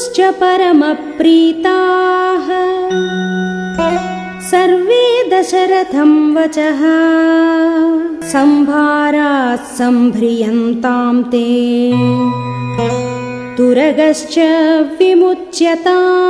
श्च परमप्रीताः। सर्वे दशरथं वचः। सम्भारात् सम्भ्रियन्ताम् ते। तुरगश्च विमुच्यता